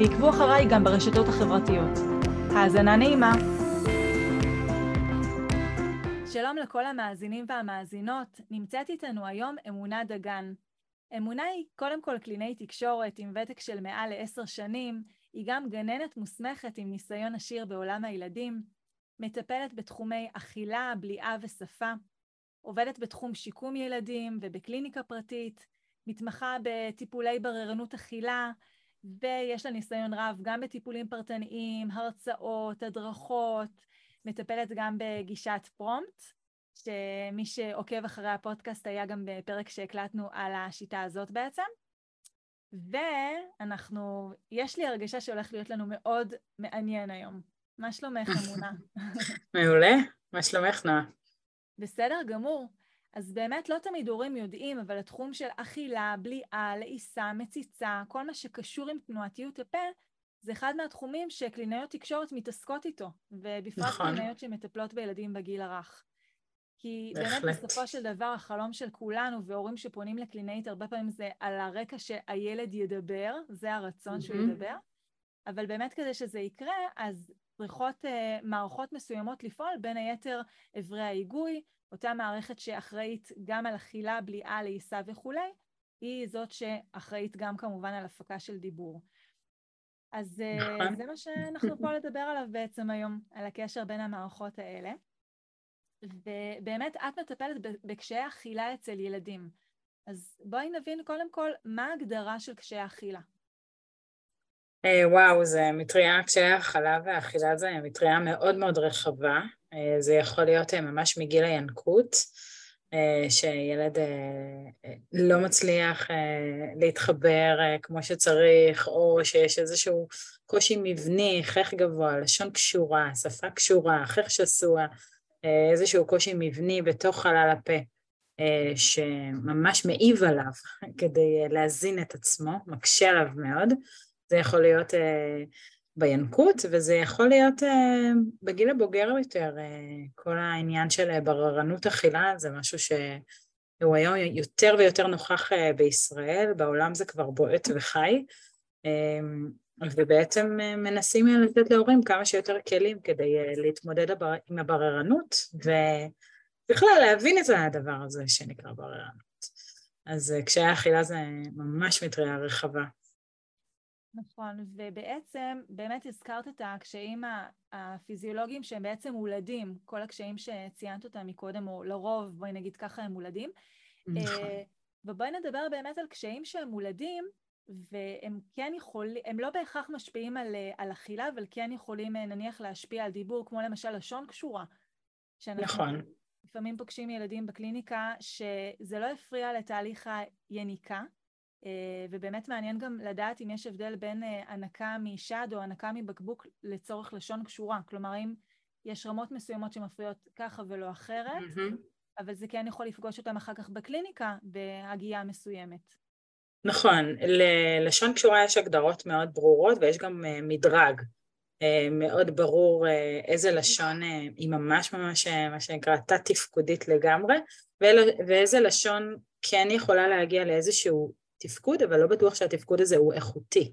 ועקבו אחריי גם ברשתות החברתיות. האזנה נעימה. שלום לכל המאזינים והמאזינות, נמצאת איתנו היום אמונה דגן. אמונה היא קודם כל קלינאי תקשורת עם ותק של מעל לעשר שנים, היא גם גננת מוסמכת עם ניסיון עשיר בעולם הילדים, מטפלת בתחומי אכילה, בליעה ושפה, עובדת בתחום שיקום ילדים ובקליניקה פרטית, מתמחה בטיפולי בררנות אכילה, ויש לה ניסיון רב גם בטיפולים פרטניים, הרצאות, הדרכות, מטפלת גם בגישת פרומפט, שמי שעוקב אחרי הפודקאסט היה גם בפרק שהקלטנו על השיטה הזאת בעצם. ואנחנו, יש לי הרגשה שהולך להיות לנו מאוד מעניין היום. מה שלומך, אמונה? מעולה, מה שלומך, נועה? בסדר גמור. אז באמת לא תמיד הורים יודעים, אבל התחום של אכילה, בליעה, לעיסה, מציצה, כל מה שקשור עם תנועתיות הפה, זה אחד מהתחומים שקלינאיות תקשורת מתעסקות איתו, ובפרט נכון. קלינאיות שמטפלות בילדים בגיל הרך. כי בהחלט. באמת בסופו של דבר החלום של כולנו והורים שפונים לקלינאית הרבה פעמים זה על הרקע שהילד ידבר, זה הרצון mm-hmm. שהוא ידבר, אבל באמת כדי שזה יקרה, אז צריכות uh, מערכות מסוימות לפעול, בין היתר אברי ההיגוי, אותה מערכת שאחראית גם על אכילה, בליעה, לעיסה וכולי, היא זאת שאחראית גם כמובן על הפקה של דיבור. אז אה, נכון. זה מה שאנחנו פה לדבר עליו בעצם היום, על הקשר בין המערכות האלה. ובאמת את מטפלת בקשיי אכילה אצל ילדים. אז בואי נבין קודם כל מה ההגדרה של קשיי אכילה. אה, וואו, זה מטריה, קשיי האכלה והאכילה זה מטריה מאוד מאוד רחבה. אה, זה יכול להיות אה, ממש מגיל הינקות, שילד לא מצליח להתחבר כמו שצריך, או שיש איזשהו קושי מבני, חך גבוה, לשון קשורה, שפה קשורה, חך שסוע, איזשהו קושי מבני בתוך חלל הפה. שממש מעיב עליו כדי להזין את עצמו, מקשה עליו מאוד. זה יכול להיות בינקות, וזה יכול להיות uh, בגיל הבוגר יותר, uh, כל העניין של בררנות אכילה זה משהו שהוא היום יותר ויותר נוכח בישראל, בעולם זה כבר בועט וחי, ובעצם מנסים לתת להורים כמה שיותר כלים כדי להתמודד. עם הבררנות, ובכלל להבין את הדבר הזה שנקרא בררנות. אז קשיי האכילה זה ממש מטריה רחבה. נכון, ובעצם באמת הזכרת את הקשיים הפיזיולוגיים שהם בעצם מולדים, כל הקשיים שציינת אותם מקודם, או לרוב, בואי נגיד ככה, הם מולדים. נכון. אה, ובואי נדבר באמת על קשיים שהם מולדים, והם כן יכולים, הם לא בהכרח משפיעים על, על אכילה, אבל כן יכולים אה, נניח להשפיע על דיבור, כמו למשל לשון קשורה. נכון. לפעמים פוגשים ילדים בקליניקה שזה לא הפריע לתהליך היניקה, אה, ובאמת מעניין גם לדעת אם יש הבדל בין אה, הנקה משד או הנקה מבקבוק לצורך לשון קשורה. כלומר, אם יש רמות מסוימות שמפריעות ככה ולא אחרת, mm-hmm. אבל זה כן יכול לפגוש אותם אחר כך בקליניקה בהגייה מסוימת. נכון, ללשון קשורה יש הגדרות מאוד ברורות ויש גם אה, מדרג מאוד ברור איזה לשון היא ממש ממש מה שנקרא תת-תפקודית לגמרי ואיזה לשון כן יכולה להגיע לאיזשהו תפקוד, אבל לא בטוח שהתפקוד הזה הוא איכותי.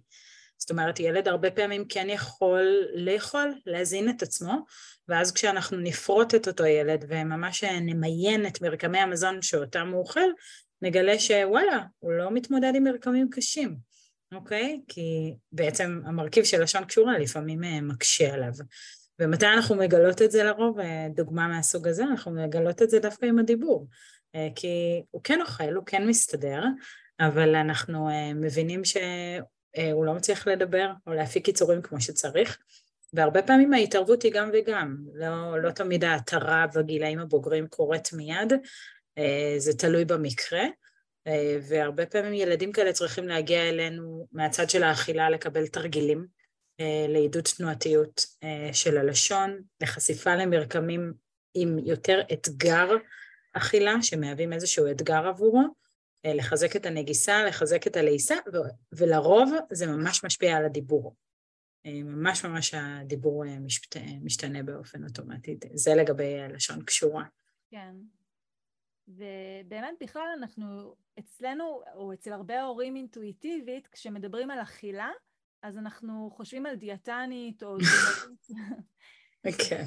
זאת אומרת, ילד הרבה פעמים כן יכול לאכול, להזין את עצמו, ואז כשאנחנו נפרוט את אותו ילד וממש נמיין את מרקמי המזון שאותם הוא אוכל, נגלה שוואלה, הוא לא מתמודד עם מרקמים קשים, אוקיי? כי בעצם המרכיב של לשון קשורה לפעמים אה, מקשה עליו. ומתי אנחנו מגלות את זה לרוב? אה, דוגמה מהסוג הזה, אנחנו מגלות את זה דווקא עם הדיבור. אה, כי הוא כן אוכל, הוא כן מסתדר, אבל אנחנו uh, מבינים שהוא לא מצליח לדבר או להפיק קיצורים כמו שצריך, והרבה פעמים ההתערבות היא גם וגם, לא, לא תמיד ההתרה בגילאים הבוגרים קורית מיד, uh, זה תלוי במקרה, והרבה פעמים ילדים כאלה צריכים להגיע אלינו מהצד של האכילה לקבל תרגילים, לעידוד תנועתיות של הלשון, לחשיפה למרקמים עם יותר אתגר אכילה, שמהווים איזשהו אתגר עבורו, לחזק את הנגיסה, לחזק את הלעיסה, ולרוב זה ממש משפיע על הדיבור. ממש ממש הדיבור משת... משתנה באופן אוטומטי. זה לגבי לשון קשורה. כן. ובאמת בכלל אנחנו, אצלנו, או אצל הרבה הורים אינטואיטיבית, כשמדברים על אכילה, אז אנחנו חושבים על דיאטנית או כן.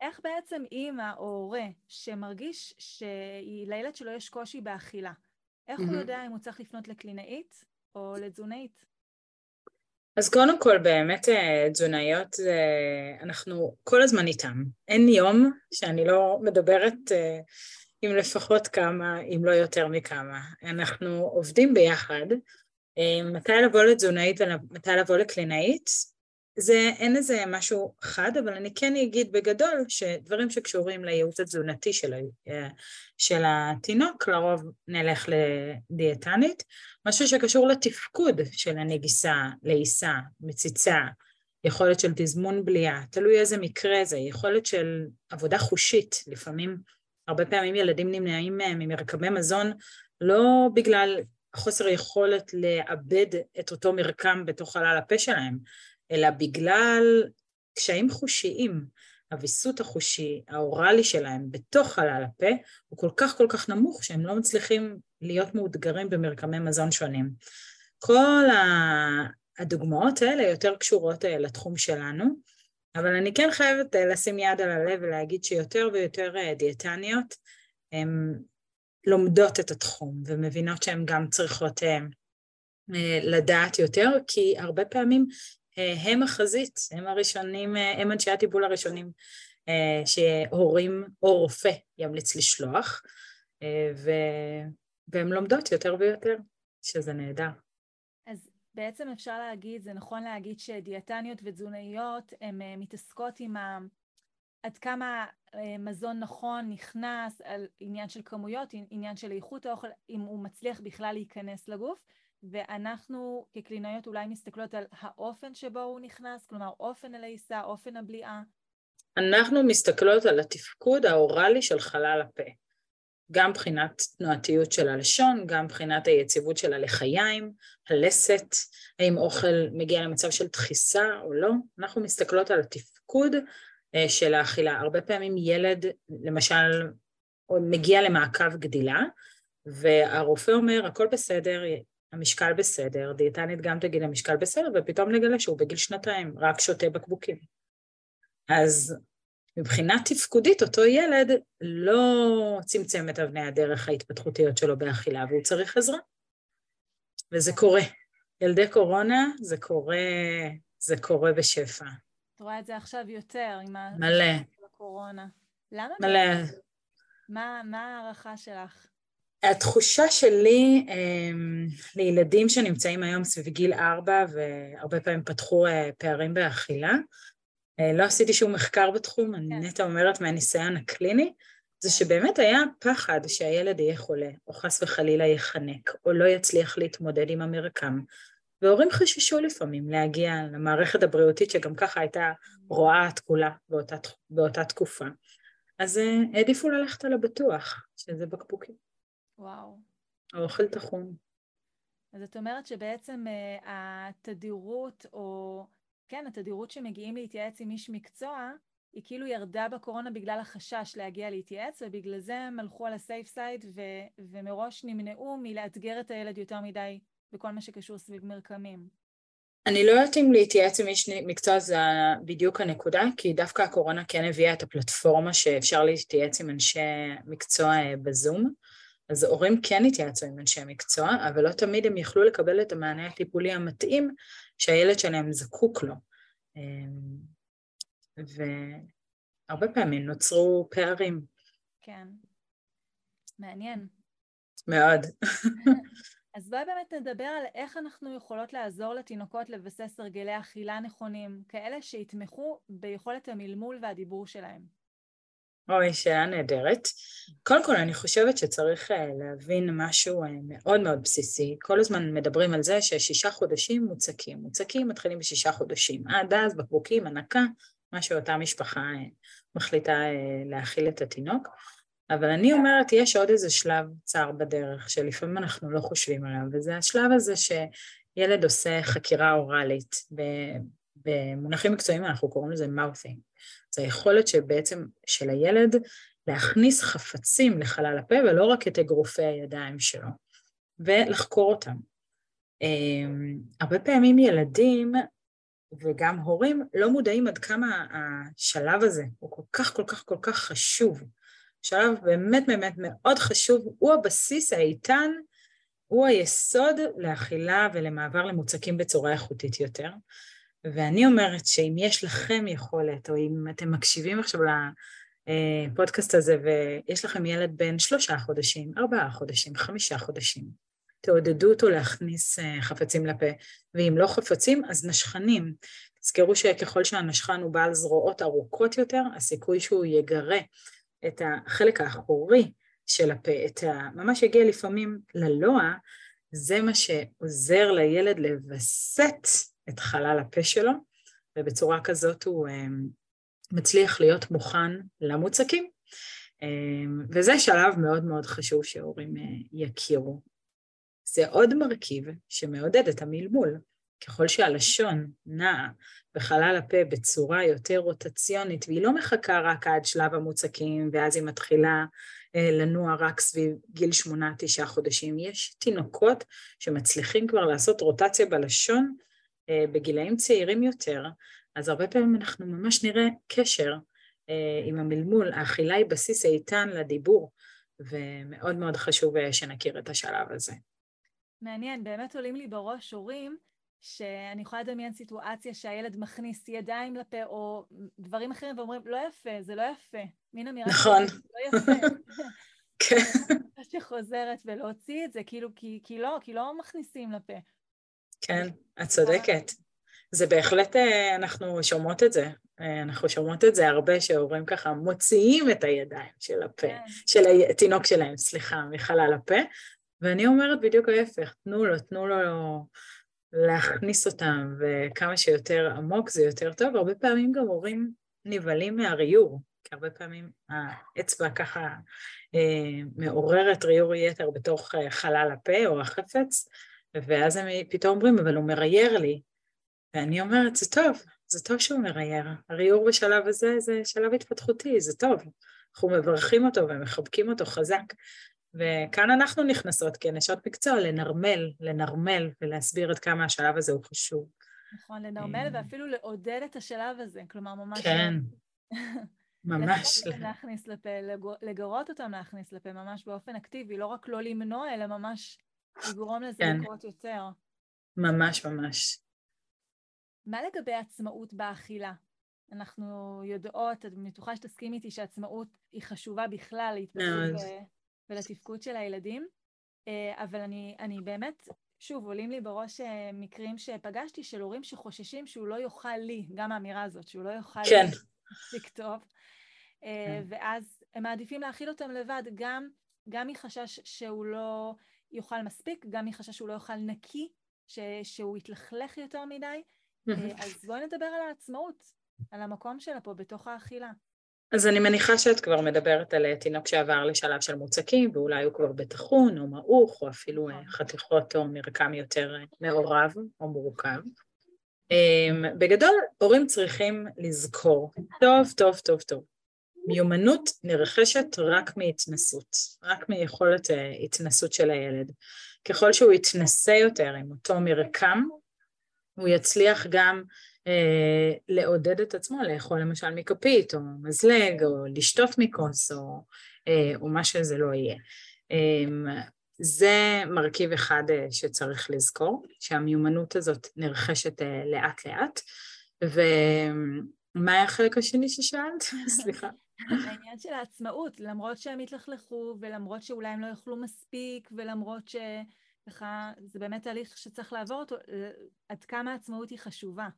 איך בעצם אימא או הורה שמרגיש שלילד שלו יש קושי באכילה, איך הוא יודע אם הוא צריך לפנות לקלינאית או לתזונאית? אז קודם כל באמת אה, תזונאיות, אנחנו כל הזמן איתם. אין יום שאני לא מדברת אה, עם לפחות כמה, אם לא יותר מכמה. אנחנו עובדים ביחד. אה, מתי לבוא לתזונאית ומתי לבוא לקלינאית? זה, אין איזה משהו חד, אבל אני כן אגיד בגדול שדברים שקשורים לייעוץ התזונתי של, של התינוק, לרוב נלך לדיאטנית. משהו שקשור לתפקוד של הנגיסה, לעיסה, מציצה, יכולת של תזמון בליעה, תלוי איזה מקרה זה, יכולת של עבודה חושית, לפעמים, הרבה פעמים ילדים נמנעים ממרקמי מזון לא בגלל חוסר יכולת לאבד את אותו מרקם בתוך חלל הפה שלהם, אלא בגלל קשיים חושיים. הוויסות החושי, האוראלי שלהם בתוך חלל הפה הוא כל כך כל כך נמוך שהם לא מצליחים להיות מאותגרים במרקמי מזון שונים. כל הדוגמאות האלה יותר קשורות אה, לתחום שלנו, אבל אני כן חייבת אה, לשים יד על הלב ולהגיד שיותר ויותר אה, דיאטניות הן לומדות את התחום ומבינות שהן גם צריכות לדעת יותר, כי הרבה פעמים הם החזית, הם הראשונים, הם אנשי הטיפול הראשונים שהורים או רופא ימליץ לשלוח, ו... והן לומדות יותר ויותר, שזה נהדר. אז בעצם אפשר להגיד, זה נכון להגיד שדיאטניות ותזונאיות הן אה, מתעסקות עם ה... עד כמה אה, מזון נכון נכנס, על עניין של כמויות, עניין של איכות האוכל, אם הוא מצליח בכלל להיכנס לגוף, ואנחנו כקלינאיות אולי מסתכלות על האופן שבו הוא נכנס, כלומר אופן הלעיסה, אופן הבליעה. אנחנו מסתכלות על התפקוד האוראלי של חלל הפה. גם מבחינת תנועתיות של הלשון, גם מבחינת היציבות של הלחיים, הלסת, האם אוכל מגיע למצב של דחיסה או לא. אנחנו מסתכלות על התפקוד אה, של האכילה. הרבה פעמים ילד, למשל, מגיע למעקב גדילה, והרופא אומר, הכל בסדר, המשקל בסדר, דיאטנית גם תגיד המשקל בסדר, ופתאום נגלה שהוא בגיל שנתיים רק שותה בקבוקים. אז מבחינה תפקודית אותו ילד לא צמצם את אבני הדרך ההתפתחותיות שלו באכילה והוא צריך עזרה. וזה קורה. ילדי קורונה זה קורה, זה קורה בשפע. את רואה את זה עכשיו יותר עם מלא. הקורונה. למה? מלא. מה, מה ההערכה שלך? התחושה שלי אמ, לילדים שנמצאים היום סביב גיל ארבע והרבה פעמים פתחו אה, פערים באכילה, אה, לא עשיתי שום מחקר בתחום, אני כן. נטע אומרת מהניסיון הקליני, זה שבאמת היה פחד שהילד יהיה חולה, או חס וחלילה ייחנק, או לא יצליח להתמודד עם המרקם. והורים חששו לפעמים להגיע למערכת הבריאותית שגם ככה הייתה רואה כולה באותה, באותה תקופה. אז אה, העדיפו ללכת על הבטוח, שזה בקבוקים. וואו. האוכל טחון. אז את אומרת שבעצם uh, התדירות או כן, התדירות שמגיעים להתייעץ עם איש מקצוע, היא כאילו ירדה בקורונה בגלל החשש להגיע להתייעץ, ובגלל זה הם הלכו על הסייף סייד ו- ומראש נמנעו מלאתגר את הילד יותר מדי בכל מה שקשור סביב מרקמים. אני לא יודעת אם להתייעץ עם איש מקצוע זה בדיוק הנקודה, כי דווקא הקורונה כן הביאה את הפלטפורמה שאפשר להתייעץ עם אנשי מקצוע אה, בזום. אז הורים כן התייעצו עם אנשי מקצוע, אבל לא תמיד הם יכלו לקבל את המענה הטיפולי המתאים שהילד שלהם זקוק לו. אמ, והרבה פעמים נוצרו פערים. כן. מעניין. מאוד. אז בואי באמת נדבר על איך אנחנו יכולות לעזור לתינוקות לבסס הרגלי אכילה נכונים, כאלה שיתמכו ביכולת המלמול והדיבור שלהם. אוי, שאלה נהדרת. קודם כל, אני חושבת שצריך אה, להבין משהו אה, מאוד מאוד בסיסי. כל הזמן מדברים על זה ששישה חודשים מוצקים. מוצקים מתחילים בשישה חודשים. עד אז בקבוקים, הנקה, מה שאותה משפחה אה, מחליטה להאכיל את התינוק. אבל אני אומרת, יש עוד איזה שלב צר בדרך, שלפעמים אנחנו לא חושבים עליו, וזה השלב הזה שילד עושה חקירה אוראלית. במונחים מקצועיים אנחנו קוראים לזה mouthing. זה היכולת שבעצם של הילד להכניס חפצים לחלל הפה ולא רק את אגרופי הידיים שלו, ולחקור אותם. אמ, הרבה פעמים ילדים וגם הורים לא מודעים עד כמה השלב הזה הוא כל כך כל כך כל כך חשוב. שלב באמת באמת מאוד חשוב, הוא הבסיס האיתן, הוא היסוד לאכילה ולמעבר למוצקים בצורה איכותית יותר. ואני אומרת שאם יש לכם יכולת, או אם אתם מקשיבים עכשיו לפודקאסט הזה ויש לכם ילד בן שלושה חודשים, ארבעה חודשים, חמישה חודשים, תעודדו אותו להכניס אה, חפצים לפה, ואם לא חפצים, אז נשכנים. תזכרו שככל שהנשכן הוא בעל זרועות ארוכות יותר, הסיכוי שהוא יגרה את החלק האחורי של הפה, את ה... ממש יגיע לפעמים ללוע, זה מה שעוזר לילד לווסת את חלל הפה שלו, ובצורה כזאת הוא אמ, מצליח להיות מוכן למוצקים. אמ, וזה שלב מאוד מאוד חשוב שהורים אה, יכירו. זה עוד מרכיב שמעודד את המלמול. ככל שהלשון נעה בחלל הפה בצורה יותר רוטציונית, והיא לא מחכה רק עד שלב המוצקים, ואז היא מתחילה אה, לנוע רק סביב גיל שמונה, תשעה חודשים. יש תינוקות שמצליחים כבר לעשות רוטציה בלשון אה, בגילאים צעירים יותר, אז הרבה פעמים אנחנו ממש נראה קשר אה, עם המלמול. האכילה היא בסיס איתן לדיבור, ומאוד מאוד חשוב אה, שנכיר את השלב הזה. מעניין, באמת עולים לי בראש הורים שאני יכולה לדמיין סיטואציה שהילד מכניס ידיים לפה או דברים אחרים ואומרים, לא יפה, זה לא יפה. מין אמירה נכון. לא יפה. כן. שחוזרת ולהוציא את זה, כאילו, כי, כי לא, כי לא מכניסים לפה. כן, את צודקת. זה בהחלט, אה, אנחנו שומעות את זה. אה, אנחנו שומעות את זה הרבה, שהורים ככה מוציאים את הידיים של הפה, כן. של התינוק שלהם, סליחה, מחלל הפה, ואני אומרת בדיוק ההפך, תנו לו, תנו לו להכניס אותם, וכמה שיותר עמוק זה יותר טוב. הרבה פעמים גם הורים נבהלים מהריור, כי הרבה פעמים האצבע ככה אה, מעוררת ריור יתר בתוך אה, חלל הפה או החפץ, ואז הם פתאום אומרים, אבל הוא מרייר לי. ואני אומרת, זה טוב, זה טוב שהוא מרייר. הריור בשלב הזה זה שלב התפתחותי, זה טוב. אנחנו מברכים אותו ומחבקים אותו חזק. וכאן אנחנו נכנסות כנשות מקצוע לנרמל, לנרמל ולהסביר עד כמה השלב הזה הוא חשוב. נכון, לנרמל אה. ואפילו לעודד את השלב הזה, כלומר ממש... כן, ממש. להכניס לפה, לגרות אותם להכניס לפה ממש באופן אקטיבי, לא רק לא למנוע, אלא ממש לגרום לזה כן. לקרות יותר. ממש ממש. מה לגבי עצמאות באכילה? אנחנו יודעות, את בטוחה שתסכים איתי שעצמאות היא חשובה בכלל להתפתחות ולתפקוד של הילדים, אה, אבל אני, אני באמת, שוב, עולים לי בראש אה, מקרים שפגשתי של הורים שחוששים שהוא לא יאכל לי, גם האמירה הזאת, שהוא לא יאכל כן. לי מספיק טוב, אה, כן. ואז הם מעדיפים להאכיל אותם לבד, גם, גם מחשש שהוא לא יאכל מספיק, גם מחשש שהוא לא יאכל נקי, ש, שהוא יתלכלך יותר מדי, אז בואי נדבר על העצמאות, על המקום שלה פה בתוך האכילה. אז אני מניחה שאת כבר מדברת על תינוק שעבר לשלב של מוצקים ואולי הוא כבר בטחון או מעוך או אפילו אה, נכון. חתיכות או מרקם יותר אה, מעורב או מורכב. בגדול, הורים צריכים לזכור טוב, טוב, טוב, טוב. מיומנות נרכשת רק מהתנסות, רק מיכולת אה, התנסות של הילד. ככל שהוא יתנסה יותר עם אותו מרקם, הוא יצליח גם אה, לעודד את עצמו לאכול למשל מכפית או מזלג או לשתות מכוס או, אה, או מה שזה לא יהיה. אה, זה מרכיב אחד אה, שצריך לזכור, שהמיומנות הזאת נרכשת אה, לאט לאט. ומה היה החלק השני ששאלת? סליחה. העניין של העצמאות, למרות שהם התלכלכו ולמרות שאולי הם לא יאכלו מספיק ולמרות שככה זה באמת תהליך שצריך לעבור אותו, עד כמה העצמאות היא חשובה.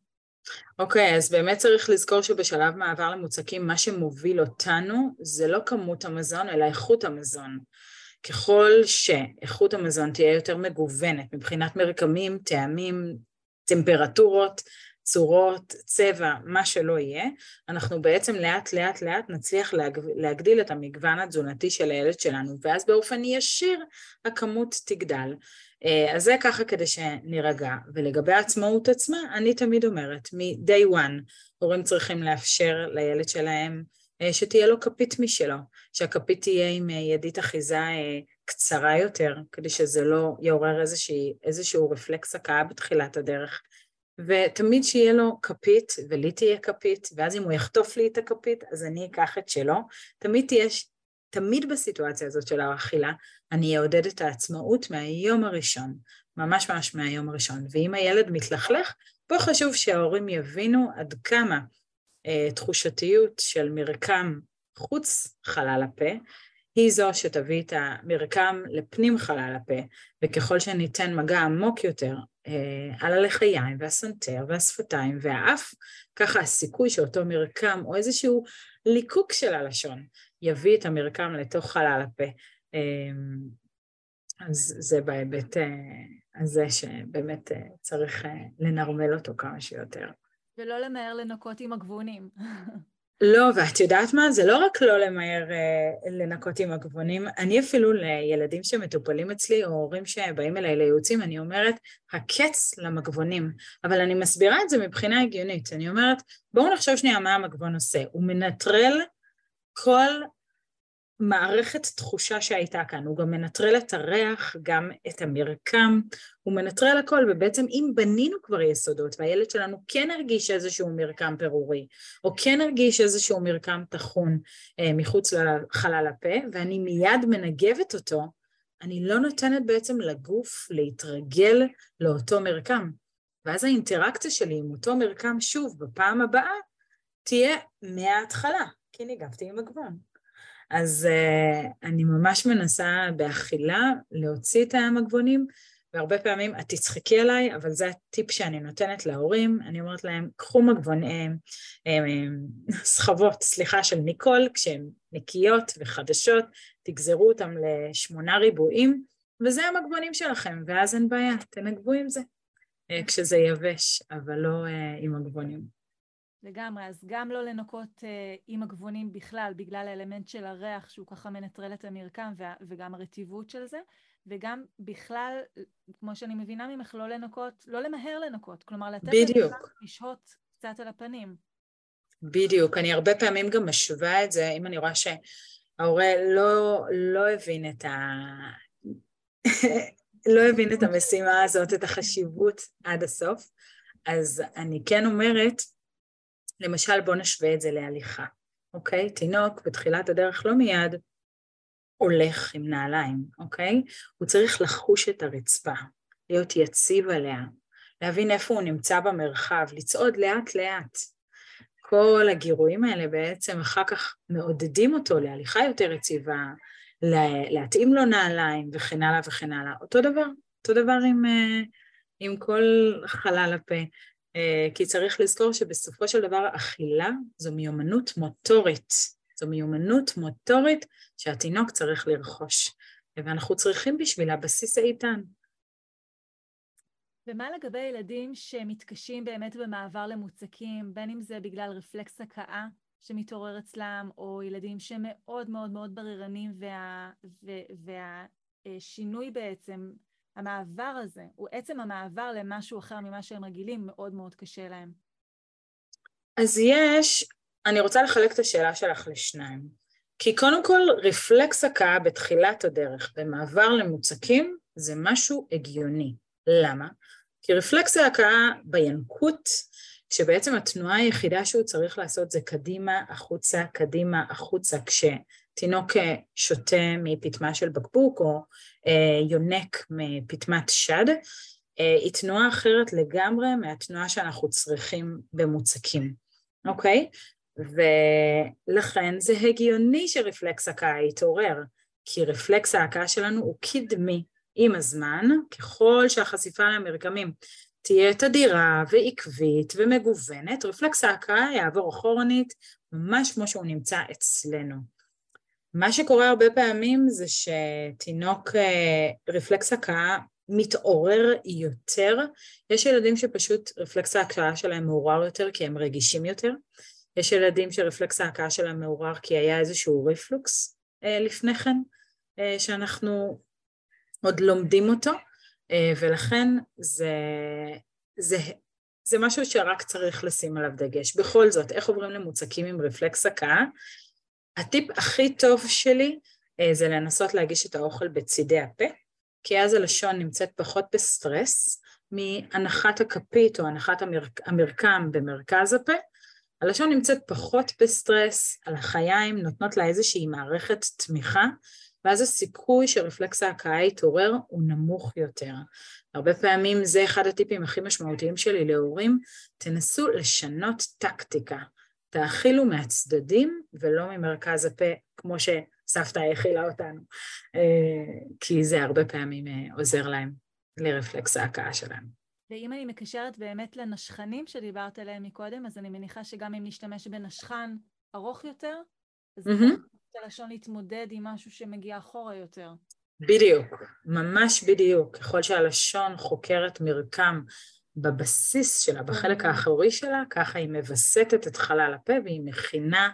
אוקיי, okay, אז באמת צריך לזכור שבשלב מעבר למוצקים, מה שמוביל אותנו זה לא כמות המזון, אלא איכות המזון. ככל שאיכות המזון תהיה יותר מגוונת מבחינת מרקמים, טעמים, טמפרטורות, צורות, צבע, מה שלא יהיה, אנחנו בעצם לאט לאט לאט נצליח להגדיל את המגוון התזונתי של הילד שלנו, ואז באופן ישיר הכמות תגדל. אה, אז זה ככה כדי שנירגע. ולגבי העצמאות עצמה, אני תמיד אומרת, מ-day one, הורים צריכים לאפשר לילד שלהם אה, שתהיה לו כפית משלו, שהכפית תהיה עם אה, ידית אחיזה קצרה יותר, כדי שזה לא יעורר איזשהו רפלקס הקאה בתחילת הדרך. ותמיד שיהיה לו כפית, ולי תהיה כפית, ואז אם הוא יחטוף לי את הכפית, אז אני אקח את שלו. תמיד תהיה, תמיד בסיטואציה הזאת של האכילה, אני אעודד את העצמאות מהיום הראשון, ממש ממש מהיום הראשון. ואם הילד מתלכלך, פה חשוב שההורים יבינו עד כמה אה, תחושתיות של מרקם חוץ חלל הפה, היא זו שתביא את המרקם לפנים חלל הפה, וככל שניתן מגע עמוק יותר אה, על הלחיים והסנטר והשפתיים והאף, ככה הסיכוי שאותו מרקם או איזשהו ליקוק של הלשון יביא את המרקם לתוך חלל הפה. אה, אז זה בהיבט אה, הזה שבאמת אה, צריך אה, לנרמל אותו כמה שיותר. ולא למהר לנקות עם הגבונים. לא, ואת יודעת מה? זה לא רק לא למהר אה, לנקות עם הגבונים, אני אפילו לילדים שמטופלים אצלי, או הורים שבאים אליי לייעוצים, אני אומרת, הקץ למגבונים. אבל אני מסבירה את זה מבחינה הגיונית. אני אומרת, בואו נחשוב שנייה מה המגבון עושה. הוא מנטרל כל מערכת תחושה שהייתה כאן, הוא גם מנטרל את הריח, גם את המרקם, הוא מנטרל הכל, ובעצם אם בנינו כבר יסודות והילד שלנו כן הרגיש איזשהו מרקם פירורי, או כן הרגיש איזשהו מרקם טחון אה, מחוץ לחלל הפה, ואני מיד מנגבת אותו, אני לא נותנת בעצם לגוף להתרגל לאותו מרקם. ואז האינטראקציה שלי עם אותו מרקם שוב בפעם הבאה תהיה מההתחלה, כי ניגבתי עם הגבון. אז uh, אני ממש מנסה באכילה להוציא את המגבונים, והרבה פעמים את תצחקי עליי, אבל זה הטיפ שאני נותנת להורים, אני אומרת להם, קחו מגבונים, סחבות, סליחה, של ניקול, כשהן נקיות וחדשות, תגזרו אותם לשמונה ריבועים, וזה המגבונים שלכם, ואז אין בעיה, תנגבו עם זה, אה, כשזה יבש, אבל לא עם הגבונים. לגמרי, אז גם לא לנקות uh, עם הגבונים בכלל, בגלל האלמנט של הריח שהוא ככה מנטרל את המרקם וה, וגם הרטיבות של זה, וגם בכלל, כמו שאני מבינה ממך, לא לנקות, לא למהר לנקות, כלומר לתת בדיוק. לשהות קצת על הפנים. בדיוק, אני הרבה פעמים גם משווה את זה, אם אני רואה שההורה לא, לא הבין את ה... לא הבין את המשימה הזאת, את החשיבות עד הסוף, אז אני כן אומרת, למשל, בוא נשווה את זה להליכה, אוקיי? תינוק בתחילת הדרך לא מיד הולך עם נעליים, אוקיי? הוא צריך לחוש את הרצפה, להיות יציב עליה, להבין איפה הוא נמצא במרחב, לצעוד לאט-לאט. כל הגירויים האלה בעצם אחר כך מעודדים אותו להליכה יותר יציבה, להתאים לו נעליים וכן הלאה וכן הלאה. אותו דבר, אותו דבר עם, אה, עם כל חלל הפה. אה, כי צריך לזכור שבסופו של דבר אכילה זו מיומנות מוטורית, זו מיומנות מוטורית שהתינוק צריך לרכוש, ואנחנו צריכים בשבילה בסיס איתן. ומה לגבי ילדים שמתקשים באמת במעבר למוצקים, בין אם זה בגלל רפלקס הכאה שמתעורר אצלם, או ילדים שמאוד מאוד מאוד בררנים וה, והשינוי בעצם המעבר הזה, הוא עצם המעבר למשהו אחר ממה שהם רגילים, מאוד מאוד קשה להם. אז יש, אני רוצה לחלק את השאלה שלך לשניים. כי קודם כל, רפלקס הכאה בתחילת הדרך במעבר למוצקים זה משהו הגיוני. למה? כי רפלקס ההכאה בינקות, כשבעצם התנועה היחידה שהוא צריך לעשות זה קדימה, החוצה, קדימה, החוצה, כשתינוק שותה מפטמה של בקבוק או אה, יונק מפטמת שד, אה, היא תנועה אחרת לגמרי מהתנועה שאנחנו צריכים במוצקים, אוקיי? ולכן זה הגיוני שרפלקס ההקאה יתעורר, כי רפלקס ההקאה שלנו הוא קדמי עם הזמן, ככל שהחשיפה למרקמים תהיה תדירה ועקבית ומגוונת, רפלקס ההקאה יעבור אחורנית ממש כמו שהוא נמצא אצלנו. מה שקורה הרבה פעמים זה שתינוק אה, רפלקס הקאה מתעורר יותר. יש ילדים שפשוט רפלקס ההקאה שלהם מעורר יותר כי הם רגישים יותר. יש ילדים שרפלקס ההקאה שלהם מעורר כי היה איזשהו רפלוקס אה, לפני כן, אה, שאנחנו עוד לומדים אותו, ולכן זה, זה, זה משהו שרק צריך לשים עליו דגש. בכל זאת, איך עוברים למוצקים עם רפלקס הקאה? הטיפ הכי טוב שלי אה, זה לנסות להגיש את האוכל בצידי הפה, כי אז הלשון נמצאת פחות בסטרס מהנחת הכפית או הנחת המרק, המרקם במרכז הפה. הלשון נמצאת פחות בסטרס, על החיים נותנות לה איזושהי מערכת תמיכה, ואז הסיכוי שרפלקס ההקאה יתעורר הוא נמוך יותר. הרבה פעמים זה אחד הטיפים הכי משמעותיים שלי להורים, תנסו לשנות טקטיקה. תאכילו מהצדדים ולא ממרכז הפה, כמו שסבתא האכילה אותנו, אה, כי זה הרבה פעמים אה, עוזר להם לרפלקס ההקאה שלהם. ואם אני מקשרת באמת לנשכנים שדיברת עליהם מקודם, אז אני מניחה שגם אם נשתמש בנשכן ארוך יותר, אז mm-hmm. הלשון להתמודד עם משהו שמגיע אחורה יותר. בדיוק, ממש בדיוק. ככל שהלשון חוקרת מרקם בבסיס שלה, בחלק האחורי שלה, ככה היא מווסתת את חלל הפה והיא מכינה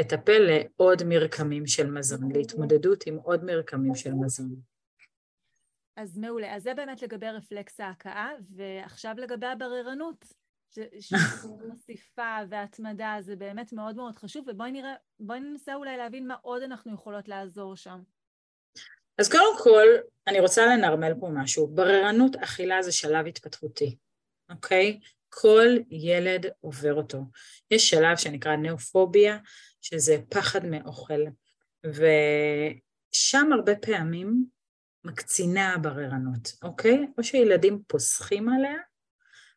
את הפה לעוד מרקמים של מזון, להתמודדות עם עוד מרקמים של מזון. אז מעולה. אז זה באמת לגבי רפלקס ההכאה, ועכשיו לגבי הבררנות. שמוסיפה והתמדה זה באמת מאוד מאוד חשוב, ובואי נראה, בואי ננסה אולי להבין מה עוד אנחנו יכולות לעזור שם. אז קודם כל, אני רוצה לנרמל פה משהו. בררנות אכילה זה שלב התפתחותי. אוקיי? כל ילד עובר אותו. יש שלב שנקרא נאופוביה, שזה פחד מאוכל, ושם הרבה פעמים מקצינה הבררנות, אוקיי? או שילדים פוסחים עליה,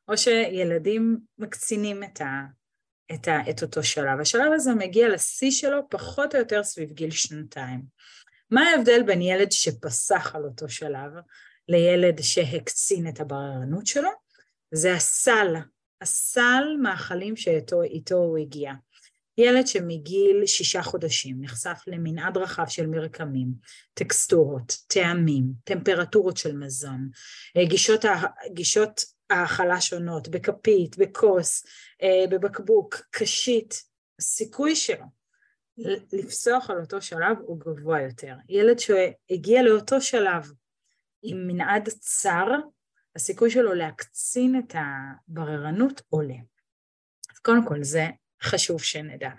או שילדים מקצינים את, ה, את, ה, את אותו שלב. השלב הזה מגיע לשיא שלו פחות או יותר סביב גיל שנתיים. מה ההבדל בין ילד שפסח על אותו שלב לילד שהקצין את הבררנות שלו? זה הסל, הסל מאכלים שאיתו הוא הגיע. ילד שמגיל שישה חודשים נחשף למנעד רחב של מרקמים, טקסטורות, טעמים, טמפרטורות של מזון, אה, גישות, גישות האכלה שונות, בכפית, בכוס, אה, בבקבוק, קשית, הסיכוי שלו לפסוח על אותו שלב הוא גבוה יותר. ילד שהגיע לאותו שלב עם מנעד צר, הסיכוי שלו להקצין את הבררנות עולה. אז קודם כל זה חשוב שנדע,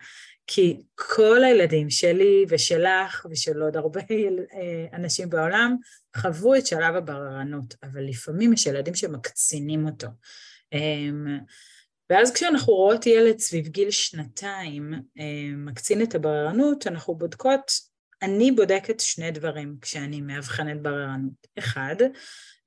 כי כל הילדים שלי ושלך ושל עוד הרבה אה, אנשים בעולם חוו את שלב הבררנות, אבל לפעמים יש ילדים שמקצינים אותו. אמ, ואז כשאנחנו רואות ילד סביב גיל שנתיים אה, מקצין את הבררנות, אנחנו בודקות, אני בודקת שני דברים כשאני מאבחנת בררנות. אחד,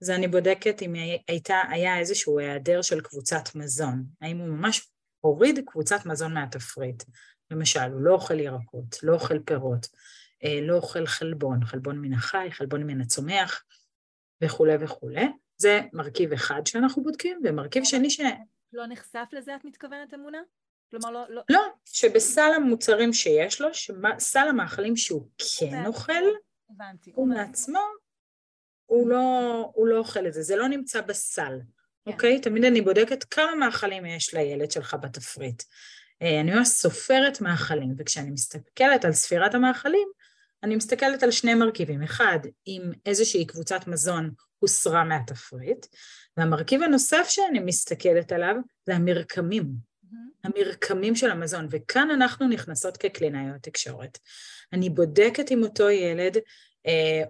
זה אני בודקת אם הייתה, היה איזשהו היעדר של קבוצת מזון, האם הוא ממש הוריד קבוצת מזון מהתפריט. למשל, הוא לא אוכל ירקות, לא אוכל פירות, אה, לא אוכל חלבון, חלבון מן החי, חלבון מן הצומח וכולי וכולי. זה מרכיב אחד שאנחנו בודקים, ומרכיב שני ש... לא נחשף לזה את מתכוונת אמונה? כלומר, לא... לא, לא שבסל המוצרים שיש לו, סל המאכלים שהוא כן אוכל, הבנתי. הוא מעצמו הוא לא, הוא לא אוכל את זה, זה לא נמצא בסל, כן. אוקיי? תמיד אני בודקת כמה מאכלים יש לילד שלך בתפריט. אה, אני ממש סופרת מאכלים, וכשאני מסתכלת על ספירת המאכלים, אני מסתכלת על שני מרכיבים. אחד, אם איזושהי קבוצת מזון הוסרה מהתפריט, והמרכיב הנוסף שאני מסתכלת עליו זה המרקמים, mm-hmm. המרקמים של המזון, וכאן אנחנו נכנסות כקלינאיות תקשורת. אני בודקת עם אותו ילד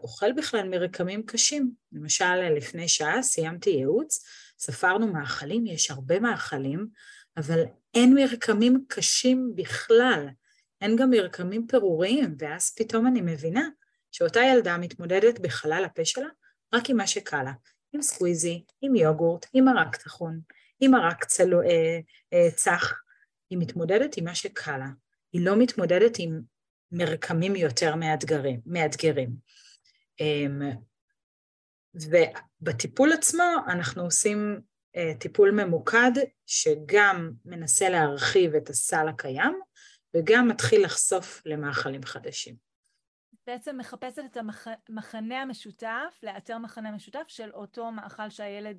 אוכל בכלל מרקמים קשים. למשל, לפני שעה סיימתי ייעוץ, ספרנו מאכלים, יש הרבה מאכלים, אבל אין מרקמים קשים בכלל. אין גם מרקמים פירוריים, ואז פתאום אני מבינה שאותה ילדה מתמודדת בחלל הפה שלה רק עם מה שקל לה, עם סקוויזי, עם יוגורט, עם מרק טחון, עם מרק צלו, אה, אה, צח. היא מתמודדת עם מה שקל לה, היא לא מתמודדת עם מרקמים יותר מאתגרים. מאתגרים. אמ, ובטיפול עצמו אנחנו עושים טיפול ממוקד שגם מנסה להרחיב את הסל הקיים וגם מתחיל לחשוף למאכלים חדשים. בעצם מחפשת את המחנה המשותף, לאתר מחנה משותף של אותו מאכל שהילד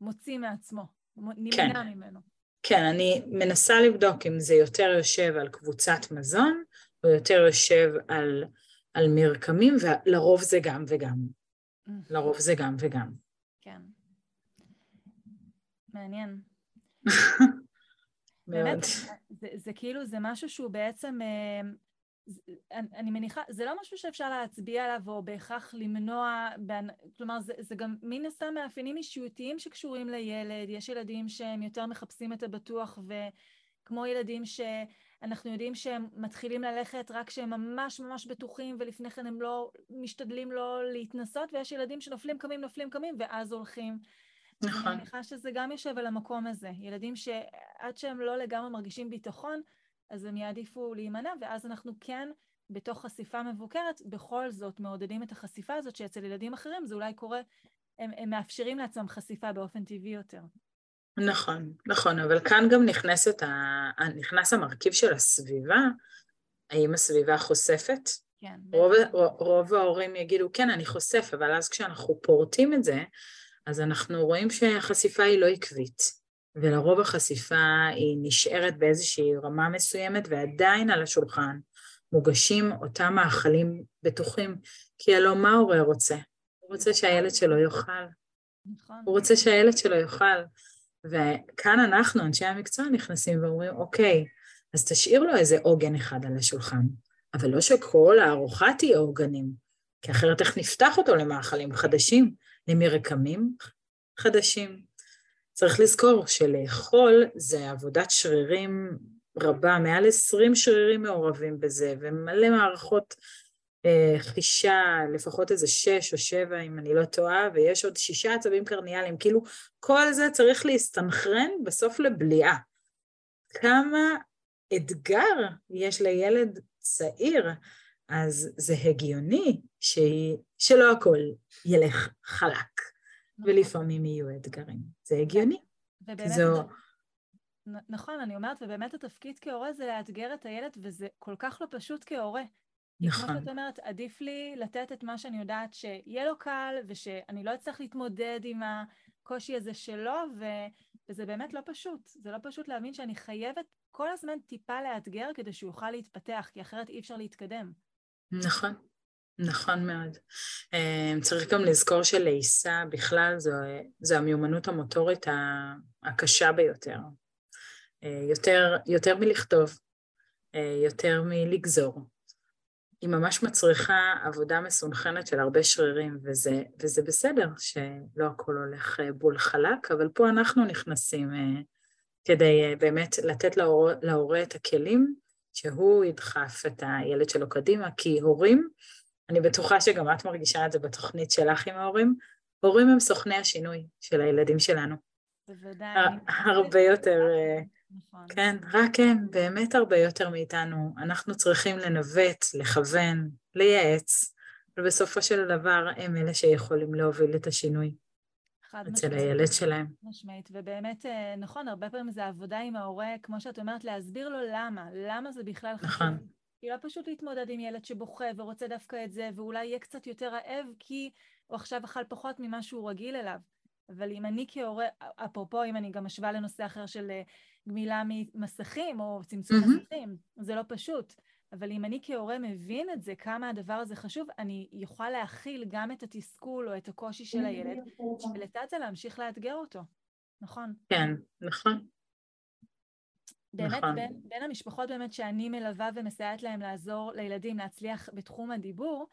מוציא מעצמו, נמנע כן. ממנו. כן, אני מנסה לבדוק אם זה יותר יושב על קבוצת מזון, או יותר יושב על, על מרקמים, ולרוב זה גם וגם. לרוב זה גם וגם. כן. מעניין. מאוד. באמת, זה, זה כאילו, זה משהו שהוא בעצם, אה, אני, אני מניחה, זה לא משהו שאפשר להצביע עליו או בהכרח למנוע, כלומר, זה, זה גם מן הסתם מאפיינים אישיותיים שקשורים לילד, יש ילדים שהם יותר מחפשים את הבטוח, וכמו ילדים שאנחנו יודעים שהם מתחילים ללכת רק כשהם ממש ממש בטוחים, ולפני כן הם לא משתדלים לא להתנסות, ויש ילדים שנופלים קמים, נופלים קמים, ואז הולכים. נכון. אני מניחה שזה גם יושב על המקום הזה. ילדים שעד שהם לא לגמרי מרגישים ביטחון, אז הם יעדיפו להימנע, ואז אנחנו כן, בתוך חשיפה מבוקרת, בכל זאת מעודדים את החשיפה הזאת, שאצל ילדים אחרים זה אולי קורה, הם, הם מאפשרים לעצמם חשיפה באופן טבעי יותר. נכון, נכון, אבל כאן גם נכנסת ה... נכנס המרכיב של הסביבה, האם הסביבה חושפת? כן. רוב, רוב ההורים יגידו, כן, אני חושף, אבל אז כשאנחנו פורטים את זה, אז אנחנו רואים שהחשיפה היא לא עקבית. ולרוב החשיפה היא נשארת באיזושהי רמה מסוימת ועדיין על השולחן מוגשים אותם מאכלים בטוחים, כי הלוא מה ההורה רוצה? הוא רוצה שהילד שלו יאכל. נכון. הוא רוצה שהילד שלו יאכל. וכאן אנחנו, אנשי המקצוע, נכנסים ואומרים, אוקיי, אז תשאיר לו איזה עוגן אחד על השולחן, אבל לא שכל הארוחה תהיה עוגנים, כי אחרת איך נפתח אותו למאכלים חדשים, למרקמים חדשים. צריך לזכור שלאכול זה עבודת שרירים רבה, מעל 20 שרירים מעורבים בזה, ומלא מערכות חישה, לפחות איזה שש או שבע אם אני לא טועה, ויש עוד שישה עצבים קרניאליים, כאילו כל זה צריך להסתנכרן בסוף לבליעה. כמה אתגר יש לילד צעיר, אז זה הגיוני שהיא, שלא הכל ילך חלק. נכון. ולפעמים יהיו אתגרים. זה הגיוני. ובאמת, זו... נכון, אני אומרת, ובאמת התפקיד כהורה זה לאתגר את הילד, וזה כל כך לא פשוט כהורה. נכון. כמו שאת אומרת, עדיף לי לתת את מה שאני יודעת שיהיה לו קל, ושאני לא אצטרך להתמודד עם הקושי הזה שלו, ו... וזה באמת לא פשוט. זה לא פשוט להבין שאני חייבת כל הזמן טיפה לאתגר כדי שהוא יוכל להתפתח, כי אחרת אי אפשר להתקדם. נכון. נכון מאוד. אמ, צריך גם לזכור שלעיסה בכלל זו, זו המיומנות המוטורית הקשה ביותר. אה, יותר, יותר מלכתוב, אה, יותר מלגזור. היא ממש מצריכה עבודה מסונכנת של הרבה שרירים, וזה, וזה בסדר שלא הכל הולך אה, בול חלק, אבל פה אנחנו נכנסים כדי באמת לתת להורה, להורה את הכלים שהוא ידחף את הילד שלו קדימה, כי הורים אני בטוחה שגם את מרגישה את זה בתוכנית שלך עם ההורים. הורים הם סוכני השינוי של הילדים שלנו. בוודאי. הרבה יותר, אה, נכון. כן, רק הם, באמת הרבה יותר מאיתנו. אנחנו צריכים לנווט, לכוון, לייעץ, ובסופו של דבר הם אלה שיכולים להוביל את השינוי. אצל הילד שלהם. משמעית, ובאמת, אה, נכון, הרבה פעמים זה עבודה עם ההורה, כמו שאת אומרת, להסביר לו למה, למה זה בכלל חשוב. נכון. היא לא פשוט להתמודד עם ילד שבוכה ורוצה דווקא את זה, ואולי יהיה קצת יותר רעב כי הוא עכשיו אכל פחות ממה שהוא רגיל אליו. אבל אם אני כהורה, אפרופו אם אני גם משווה לנושא אחר של אה, גמילה ממסכים או צמצום mm-hmm. מסכים, זה לא פשוט. אבל אם אני כהורה מבין את זה, כמה הדבר הזה חשוב, אני אוכל להכיל גם את התסכול או את הקושי של הילד, ולצד זה להמשיך לאתגר אותו. נכון? כן, נכון. באמת, נכון. בין, בין המשפחות באמת שאני מלווה ומסייעת להם לעזור לילדים להצליח בתחום הדיבור,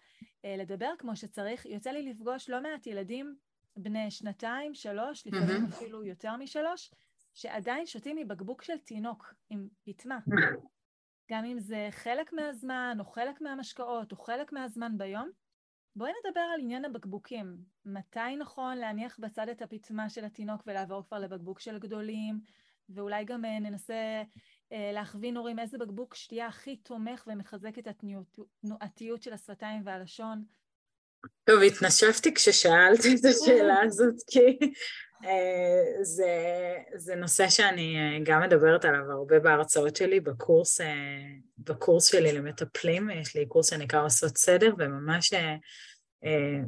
אה, לדבר כמו שצריך, יוצא לי לפגוש לא מעט ילדים בני שנתיים, שלוש, לפעמים mm-hmm. אפילו יותר משלוש, שעדיין שותים מבקבוק של תינוק עם פטמה. גם אם זה חלק מהזמן, או חלק מהמשקאות, או חלק מהזמן ביום. בואי נדבר על עניין הבקבוקים. מתי נכון להניח בצד את הפטמה של התינוק ולעבור כבר לבקבוק של גדולים? ואולי גם אה, ננסה אה, להכווין הורים איזה בקבוק שתייה הכי תומך ומחזק את התנועתיות של השפתיים והלשון. טוב, התנשפתי כששאלתי את השאלה הזאת, כי אה, זה, זה נושא שאני אה, גם מדברת עליו הרבה בהרצאות שלי בקורס, אה, בקורס שלי למטפלים, יש לי קורס שנקרא עושות סדר, וממש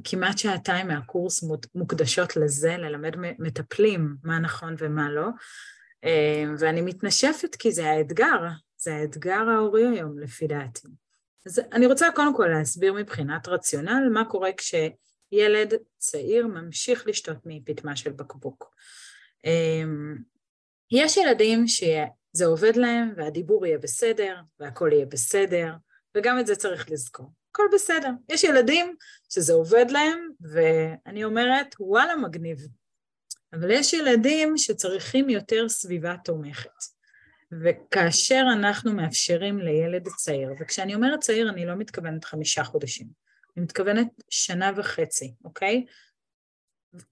כמעט שעתיים מהקורס מוקדשות לזה, ללמד מטפלים מה נכון ומה לא, ואני מתנשפת כי זה האתגר, זה האתגר ההורי היום לפי דעתי. אז אני רוצה קודם כל להסביר מבחינת רציונל מה קורה כשילד צעיר ממשיך לשתות מפטמה של בקבוק. אמ, יש ילדים שזה עובד להם והדיבור יהיה בסדר והכל יהיה בסדר, וגם את זה צריך לזכור. הכל בסדר. יש ילדים שזה עובד להם, ואני אומרת, וואלה, מגניב. אבל יש ילדים שצריכים יותר סביבה תומכת. וכאשר אנחנו מאפשרים לילד צעיר, וכשאני אומרת צעיר אני לא מתכוונת חמישה חודשים, אני מתכוונת שנה וחצי, אוקיי?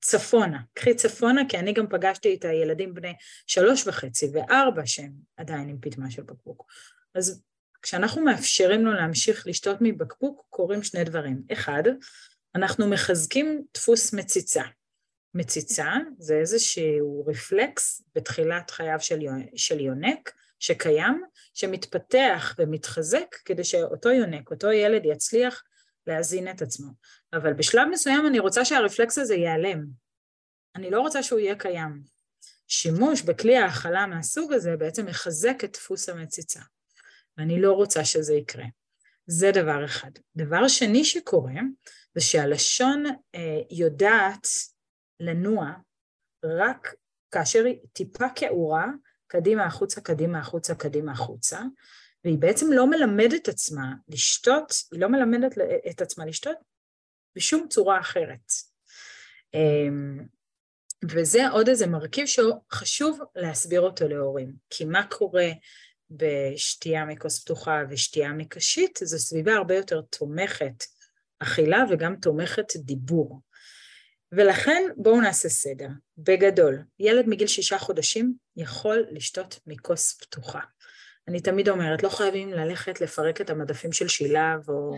צפונה, קחי צפונה, כי אני גם פגשתי את הילדים בני שלוש וחצי וארבע שהם עדיין עם פטמה של בקבוק. אז כשאנחנו מאפשרים לו להמשיך לשתות מבקבוק, קורים שני דברים. אחד, אנחנו מחזקים דפוס מציצה. מציצה זה איזשהו רפלקס בתחילת חייו של, של יונק שקיים, שמתפתח ומתחזק כדי שאותו יונק, אותו ילד יצליח להזין את עצמו. אבל בשלב מסוים אני רוצה שהרפלקס הזה ייעלם. אני לא רוצה שהוא יהיה קיים. שימוש בכלי ההאכלה מהסוג הזה בעצם מחזק את דפוס המציצה, ואני לא רוצה שזה יקרה. זה דבר אחד. דבר שני שקורה, זה שהלשון אה, יודעת לנוע רק כאשר היא טיפה כעורה, קדימה החוצה, קדימה החוצה, קדימה החוצה, והיא בעצם לא מלמדת עצמה לשתות, היא לא מלמדת את עצמה לשתות בשום צורה אחרת. אמ, וזה עוד איזה מרכיב שחשוב להסביר אותו להורים, כי מה קורה בשתייה מכוס פתוחה ושתייה מקשית, זו סביבה הרבה יותר תומכת אכילה וגם תומכת דיבור. ולכן בואו נעשה סדר. בגדול, ילד מגיל שישה חודשים יכול לשתות מכוס פתוחה. אני תמיד אומרת, לא חייבים ללכת לפרק את המדפים של שילב, או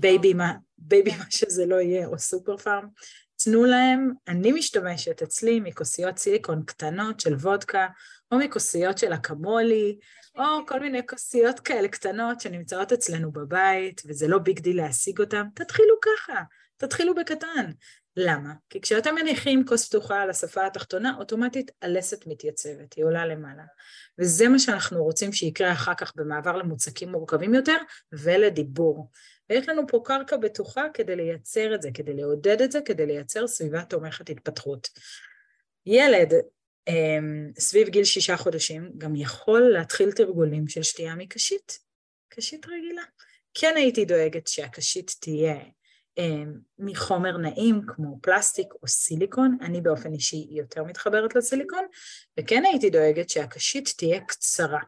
בייבי מה, בייבי מה שזה לא יהיה, או סופר פארם. תנו להם, אני משתמשת אצלי מכוסיות סיליקון קטנות של וודקה, או מכוסיות של אקמולי, או כל מיני כוסיות כאלה קטנות שנמצאות אצלנו בבית, וזה לא big deal להשיג אותן, תתחילו ככה, תתחילו בקטן. למה? כי כשאתם מניחים כוס פתוחה על השפה התחתונה, אוטומטית הלסת מתייצבת, היא עולה למעלה. וזה מה שאנחנו רוצים שיקרה אחר כך במעבר למוצקים מורכבים יותר ולדיבור. ויש לנו פה קרקע בטוחה כדי לייצר את זה, כדי לעודד את זה, כדי לייצר סביבה תומכת התפתחות. ילד אמ, סביב גיל שישה חודשים גם יכול להתחיל תרגולים של שתייה מקשית, קשית רגילה. כן הייתי דואגת שהקשית תהיה אמ, מחומר נעים כמו פלסטיק או סיליקון, אני באופן אישי יותר מתחברת לסיליקון, וכן הייתי דואגת שהקשית תהיה קצרה,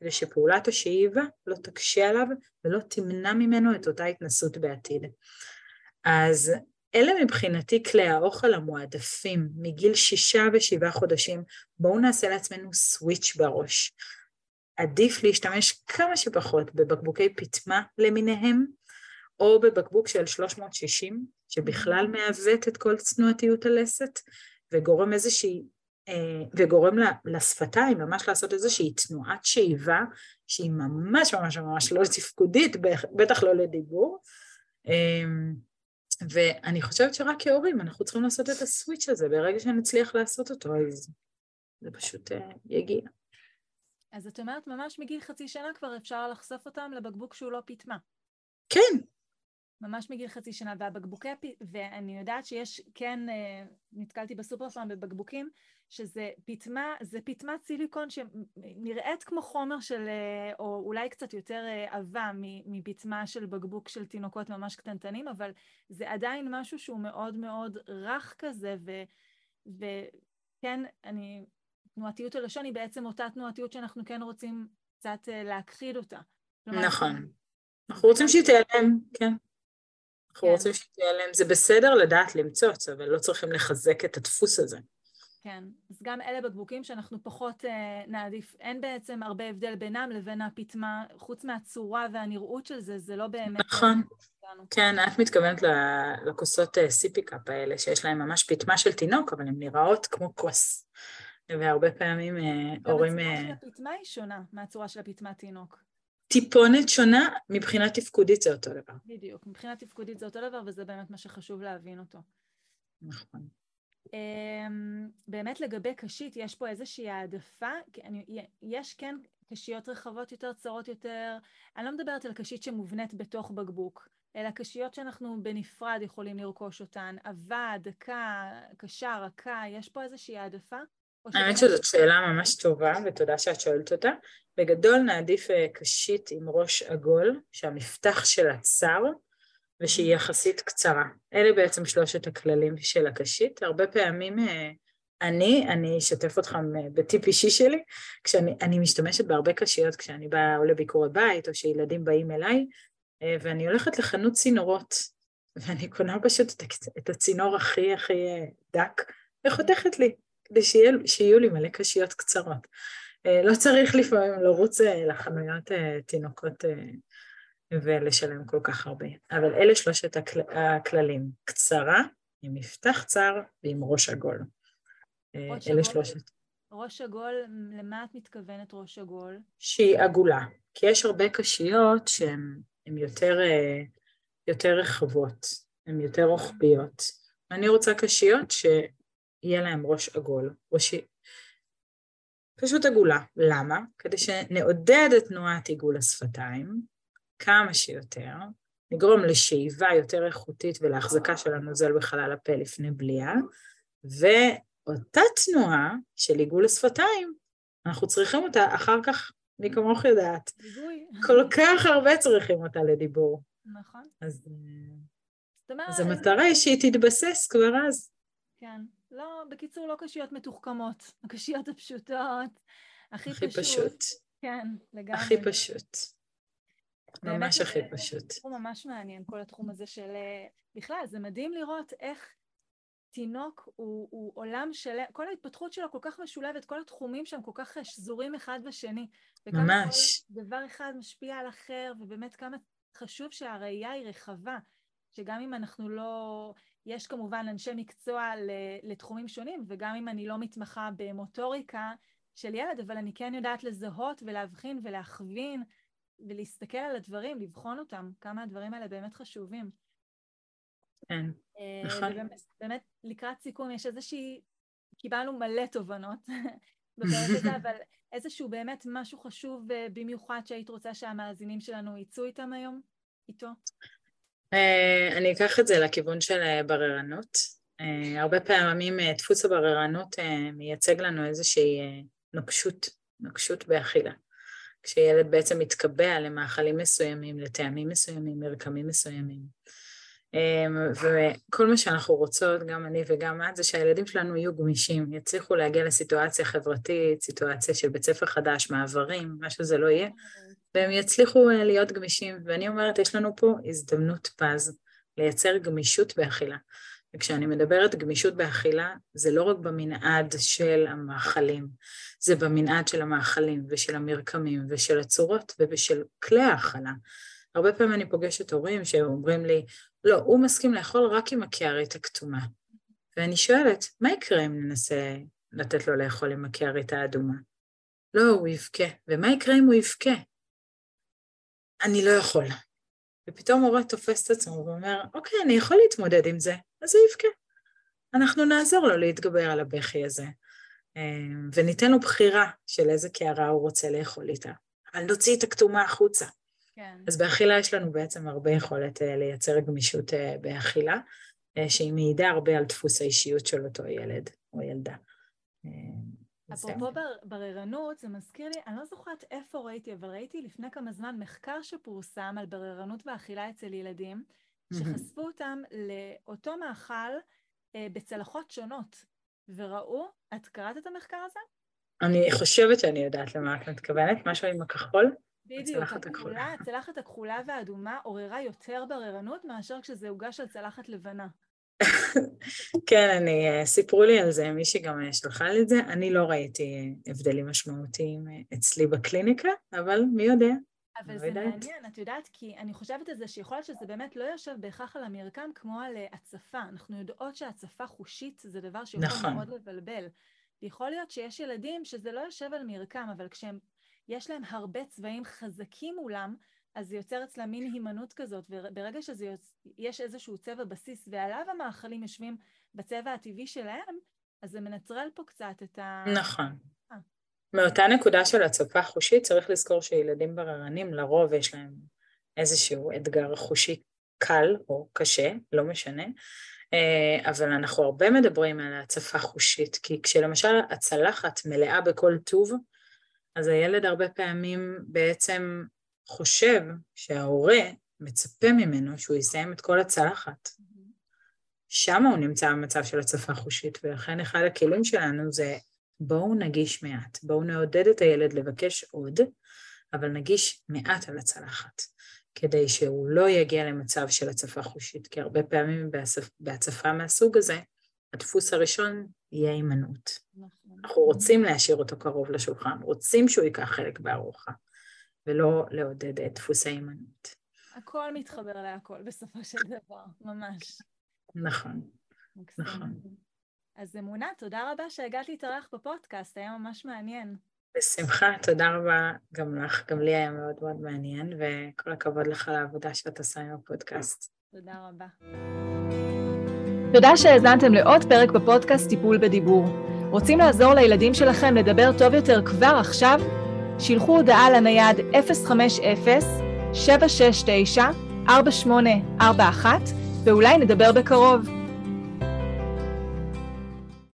כדי שפעולת השאיבה לא תקשה עליו ולא תמנע ממנו את אותה התנסות בעתיד. אז אלה מבחינתי כלי האוכל המועדפים מגיל שישה ושבעה חודשים, בואו נעשה לעצמנו סוויץ' בראש. עדיף להשתמש כמה שפחות בבקבוקי פטמה למיניהם, או בבקבוק של 360, שבכלל מעוות את כל צנועתיות הלסת, וגורם איזושהי, וגורם לשפתיים ממש לעשות איזושהי תנועת שאיבה, שהיא ממש ממש ממש לא תפקודית, בטח לא לדיבור. אמ, ואני חושבת שרק כהורים אנחנו צריכים לעשות את הסוויץ' הזה, ברגע שנצליח לעשות אותו, אז זה פשוט אה, יגיע. אז את אומרת, ממש מגיל חצי שנה כבר אפשר לחשוף אותם לבקבוק שהוא לא פיטמה. כן, ממש מגיל חצי שנה, והבקבוקי, ואני יודעת שיש, כן, אה, נתקלתי בסופר פארם בבקבוקים, שזה פטמה, זה פטמת סיליקון שנראית כמו חומר של, אה, או אולי קצת יותר אה, עבה מפטמה של בקבוק של תינוקות ממש קטנטנים, אבל זה עדיין משהו שהוא מאוד מאוד רך כזה, ו, וכן, אני, תנועתיות הלשון היא בעצם אותה תנועתיות שאנחנו כן רוצים קצת להכחיד אותה. נכון. אנחנו רוצים שהיא תיעלם, כן. אנחנו כן. רוצים שתהיה להם, זה בסדר לדעת למצוץ, אבל לא צריכים לחזק את הדפוס הזה. כן, אז גם אלה בקבוקים שאנחנו פחות אה, נעדיף, אין בעצם הרבה הבדל בינם לבין הפטמה, חוץ מהצורה והנראות של זה, זה לא באמת... נכון, כן, את מתכוונת לכוסות sippy cup האלה, שיש להן ממש פטמה של תינוק, אבל הן נראות כמו כוס. והרבה פעמים הורים... הצורה של הפטמה היא שונה מהצורה של הפטמה תינוק. טיפונת שונה, מבחינה תפקודית זה אותו דבר. בדיוק, מבחינה תפקודית זה אותו דבר, וזה באמת מה שחשוב להבין אותו. נכון. Um, באמת לגבי קשית, יש פה איזושהי העדפה, יש כן קשיות רחבות יותר, צרות יותר, אני לא מדברת על קשית שמובנית בתוך בקבוק, אלא קשיות שאנחנו בנפרד יכולים לרכוש אותן, עבה, דקה, קשה, רכה, יש פה איזושהי העדפה? האמת שזאת שאלה ממש טובה, ותודה שאת שואלת אותה. בגדול נעדיף אה, קשית עם ראש עגול, שהמפתח שלה צר, ושהיא יחסית קצרה. אלה בעצם שלושת הכללים של הקשית. הרבה פעמים אה, אני, אני אשתף אותך בטיפ אישי שלי, כשאני משתמשת בהרבה קשיות כשאני באה או לביקורי בית, או שילדים באים אליי, אה, ואני הולכת לחנות צינורות, ואני קונה פשוט את הצינור הכי הכי דק, וחותכת לי. כדי שיהיו לי מלא קשיות קצרות. אה, לא צריך לפעמים לרוץ אה, לחנויות אה, תינוקות ולשלם כל כך הרבה. אבל אלה שלושת הכל, הכללים, קצרה, עם מפתח צר ועם ראש עגול. ראש אלה עגול, שלושת. ראש עגול, למה את מתכוונת ראש עגול? שהיא עגולה. כי יש הרבה קשיות שהן יותר, יותר רחבות, הן יותר רוחביות. אני רוצה קשיות ש... יהיה להם ראש עגול, ראשי... פשוט עגולה. למה? כדי שנעודד את תנועת עיגול השפתיים כמה שיותר, נגרום לשאיבה יותר איכותית ולהחזקה של הנוזל בחלל הפה לפני בליעה, ואותה תנועה של עיגול השפתיים, אנחנו צריכים אותה אחר כך, מי כמוך יודעת. דיבוי. כל כך הרבה צריכים אותה לדיבור. נכון. אז, אז המטרה היא שהיא תתבסס כבר אז. כן. לא, בקיצור, לא קשיות מתוחכמות, הקשיות הפשוטות, הכי, הכי פשוט. פשוט. כן, לגמרי. הכי פשוט. ממש הכי פשוט. זה תחום ממש מעניין, כל התחום הזה של... אה, בכלל, זה מדהים לראות איך תינוק הוא, הוא עולם שלם, כל ההתפתחות שלו כל כך משולבת, כל התחומים שם כל כך שזורים אחד בשני. ממש. וכמה דבר אחד משפיע על אחר, ובאמת כמה חשוב שהראייה היא רחבה, שגם אם אנחנו לא... יש כמובן אנשי מקצוע לתחומים שונים, וגם אם אני לא מתמחה במוטוריקה של ילד, אבל אני כן יודעת לזהות ולהבחין ולהכווין ולהסתכל על הדברים, לבחון אותם, כמה הדברים האלה באמת חשובים. כן, אה, נכון. באמת, לקראת סיכום יש איזושהי, קיבלנו מלא תובנות בפרק הזה, אבל איזשהו באמת משהו חשוב אה, במיוחד שהיית רוצה שהמאזינים שלנו יצאו איתם היום, איתו? אה, אני אקח את זה לכיוון של אה, בררנות. אה, הרבה פעמים דפוס הבררנות מייצג לנו איזושהי נוקשות, נוקשות באכילה. כשילד בעצם מתקבע למאכלים מסוימים, לטעמים מסוימים, מרקמים מסוימים. וכל מה שאנחנו רוצות, גם אני וגם את, זה שהילדים שלנו יהיו גמישים, יצליחו להגיע לסיטואציה חברתית, סיטואציה של בית ספר חדש, מעברים, מה שזה לא יהיה, והם יצליחו אה, להיות גמישים. ואני אומרת, יש לנו פה הזדמנות פז לייצר גמישות באכילה. וכשאני מדברת גמישות באכילה, זה לא רק במנעד של המאכלים, זה במנעד של המאכלים ושל המרקמים ושל הצורות ושל כלי האכלה. הרבה פעמים אני פוגשת הורים שאומרים לי, לא, הוא מסכים לאכול רק עם הקערית הכתומה. ואני שואלת, מה יקרה אם ננסה לתת לו לאכול עם הקערית האדומה? לא, הוא יבכה. ומה יקרה אם הוא יבכה? אני לא יכול. ופתאום הורה תופס את עצמו ואומר, אוקיי, אני יכול להתמודד עם זה, אז הוא יבכה. אנחנו נעזור לו להתגבר על הבכי הזה, אמ, וניתן לו בחירה של איזה קערה הוא רוצה לאכול איתה. אבל נוציא את הכתומה החוצה. כן. אז באכילה יש לנו בעצם הרבה יכולת אה, לייצר גמישות אה, באכילה, אה, שהיא מעידה הרבה על דפוס האישיות של אותו ילד או ילדה. אפרופו בר, בררנות, זה מזכיר לי, אני לא זוכרת איפה ראיתי, אבל ראיתי לפני כמה זמן מחקר שפורסם על בררנות ואכילה אצל ילדים, שחשפו אותם לאותו מאכל אה, בצלחות שונות, וראו, את קראת את המחקר הזה? אני חושבת שאני יודעת למה את מתכוונת, משהו עם הכחול? בדיוק, הכחולה, הצלחת הכחולה והאדומה עוררה יותר בררנות מאשר כשזה הוגש על צלחת לבנה. כן, אני, אה, סיפרו לי על זה, מישהי גם אה, שלחה לי את זה, אני לא ראיתי אה, הבדלים משמעותיים אצלי בקליניקה, אבל מי יודע. אבל זה מעניין, את יודעת, כי אני חושבת על זה שיכול להיות שזה באמת לא יושב בהכרח על המרקם כמו על הצפה. אנחנו יודעות שהצפה חושית זה דבר שיכול נכון. מאוד לבלבל. יכול להיות שיש ילדים שזה לא יושב על מרקם, אבל כשיש להם הרבה צבעים חזקים מולם, אז זה יוצר אצלם מין הימנעות כזאת, וברגע שיש איזשהו צבע בסיס ועליו המאכלים יושבים בצבע הטבעי שלהם, אז זה מנטרל פה קצת את ה... נכון. אה. מאותה נקודה של הצפה חושית צריך לזכור שילדים בררנים לרוב יש להם איזשהו אתגר חושי קל או קשה, לא משנה, אה, אבל אנחנו הרבה מדברים על הצפה חושית, כי כשלמשל הצלחת מלאה בכל טוב, אז הילד הרבה פעמים בעצם חושב שההורה מצפה ממנו שהוא יסיים את כל הצלחת. שם הוא נמצא במצב של הצפה חושית, ולכן אחד הכלים שלנו זה בואו נגיש מעט, בואו נעודד את הילד לבקש עוד, אבל נגיש מעט על הצלחת, כדי שהוא לא יגיע למצב של הצפה חושית, כי הרבה פעמים בהצפה מהסוג הזה, הדפוס הראשון יהיה הימנעות. נכון. אנחנו רוצים להשאיר אותו קרוב לשולחן, רוצים שהוא ייקח חלק בארוחה, ולא לעודד את דפוס ההימנעות. הכל מתחבר להכל בסופו של דבר, ממש. נכון, נכון. אז אמונה, תודה רבה שהגעת להתארח בפודקאסט, היה ממש מעניין. בשמחה, תודה רבה גם לך, גם לי היה מאוד מאוד מעניין, וכל הכבוד לך על העבודה שאת עושה עם הפודקאסט. תודה רבה. תודה שהאזנתם לעוד פרק בפודקאסט טיפול בדיבור. רוצים לעזור לילדים שלכם לדבר טוב יותר כבר עכשיו? שילחו הודעה לנייד 050-769-4841 ואולי נדבר בקרוב.